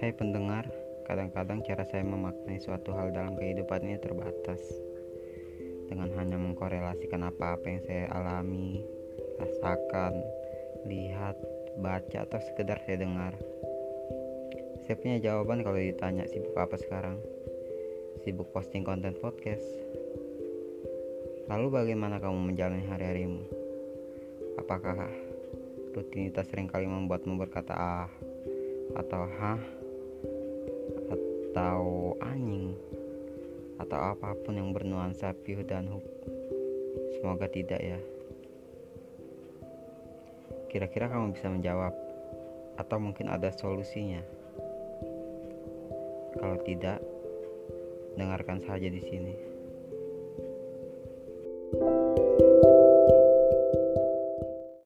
Hai pendengar, kadang-kadang cara saya memaknai suatu hal dalam kehidupan ini terbatas dengan hanya mengkorelasikan apa-apa yang saya alami, rasakan, lihat, baca, atau sekedar saya dengar. Saya punya jawaban kalau ditanya sibuk apa sekarang. Sibuk posting konten podcast. Lalu bagaimana kamu menjalani hari-harimu? Apakah rutinitas sering kali membuatmu berkata ah atau hah atau anjing atau apa pun yang bernuansa piu dan huk semoga tidak ya. Kira-kira kamu bisa menjawab atau mungkin ada solusinya? Kalau tidak dengarkan saja di sini